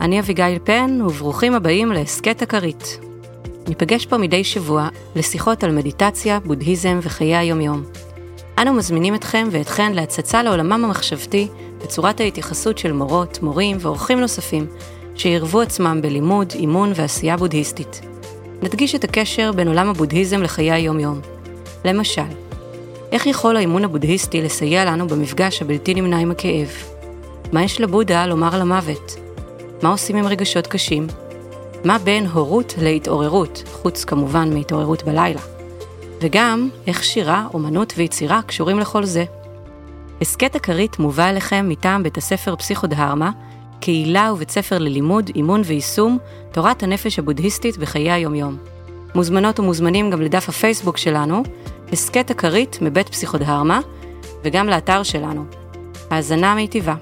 אני אביגיל פן, וברוכים הבאים להסכת הכרית. ניפגש פה מדי שבוע לשיחות על מדיטציה, בודהיזם וחיי היומיום. אנו מזמינים אתכם ואתכן להצצה לעולמם המחשבתי בצורת ההתייחסות של מורות, מורים ואורחים נוספים, שירבו עצמם בלימוד, אימון ועשייה בודהיסטית. נדגיש את הקשר בין עולם הבודהיזם לחיי היומיום. למשל, איך יכול האימון הבודהיסטי לסייע לנו במפגש הבלתי נמנע עם הכאב? מה יש לבודה לומר למוות? מה עושים עם רגשות קשים? מה בין הורות להתעוררות, חוץ כמובן מהתעוררות בלילה? וגם איך שירה, אומנות ויצירה קשורים לכל זה. הסכת הכרית מובא אליכם מטעם בית הספר פסיכודהרמה, קהילה ובית ספר ללימוד, אימון ויישום תורת הנפש הבודהיסטית בחיי היומיום. מוזמנות ומוזמנים גם לדף הפייסבוק שלנו, הסכת הכרית מבית פסיכודהרמה, וגם לאתר שלנו. האזנה מיטיבה.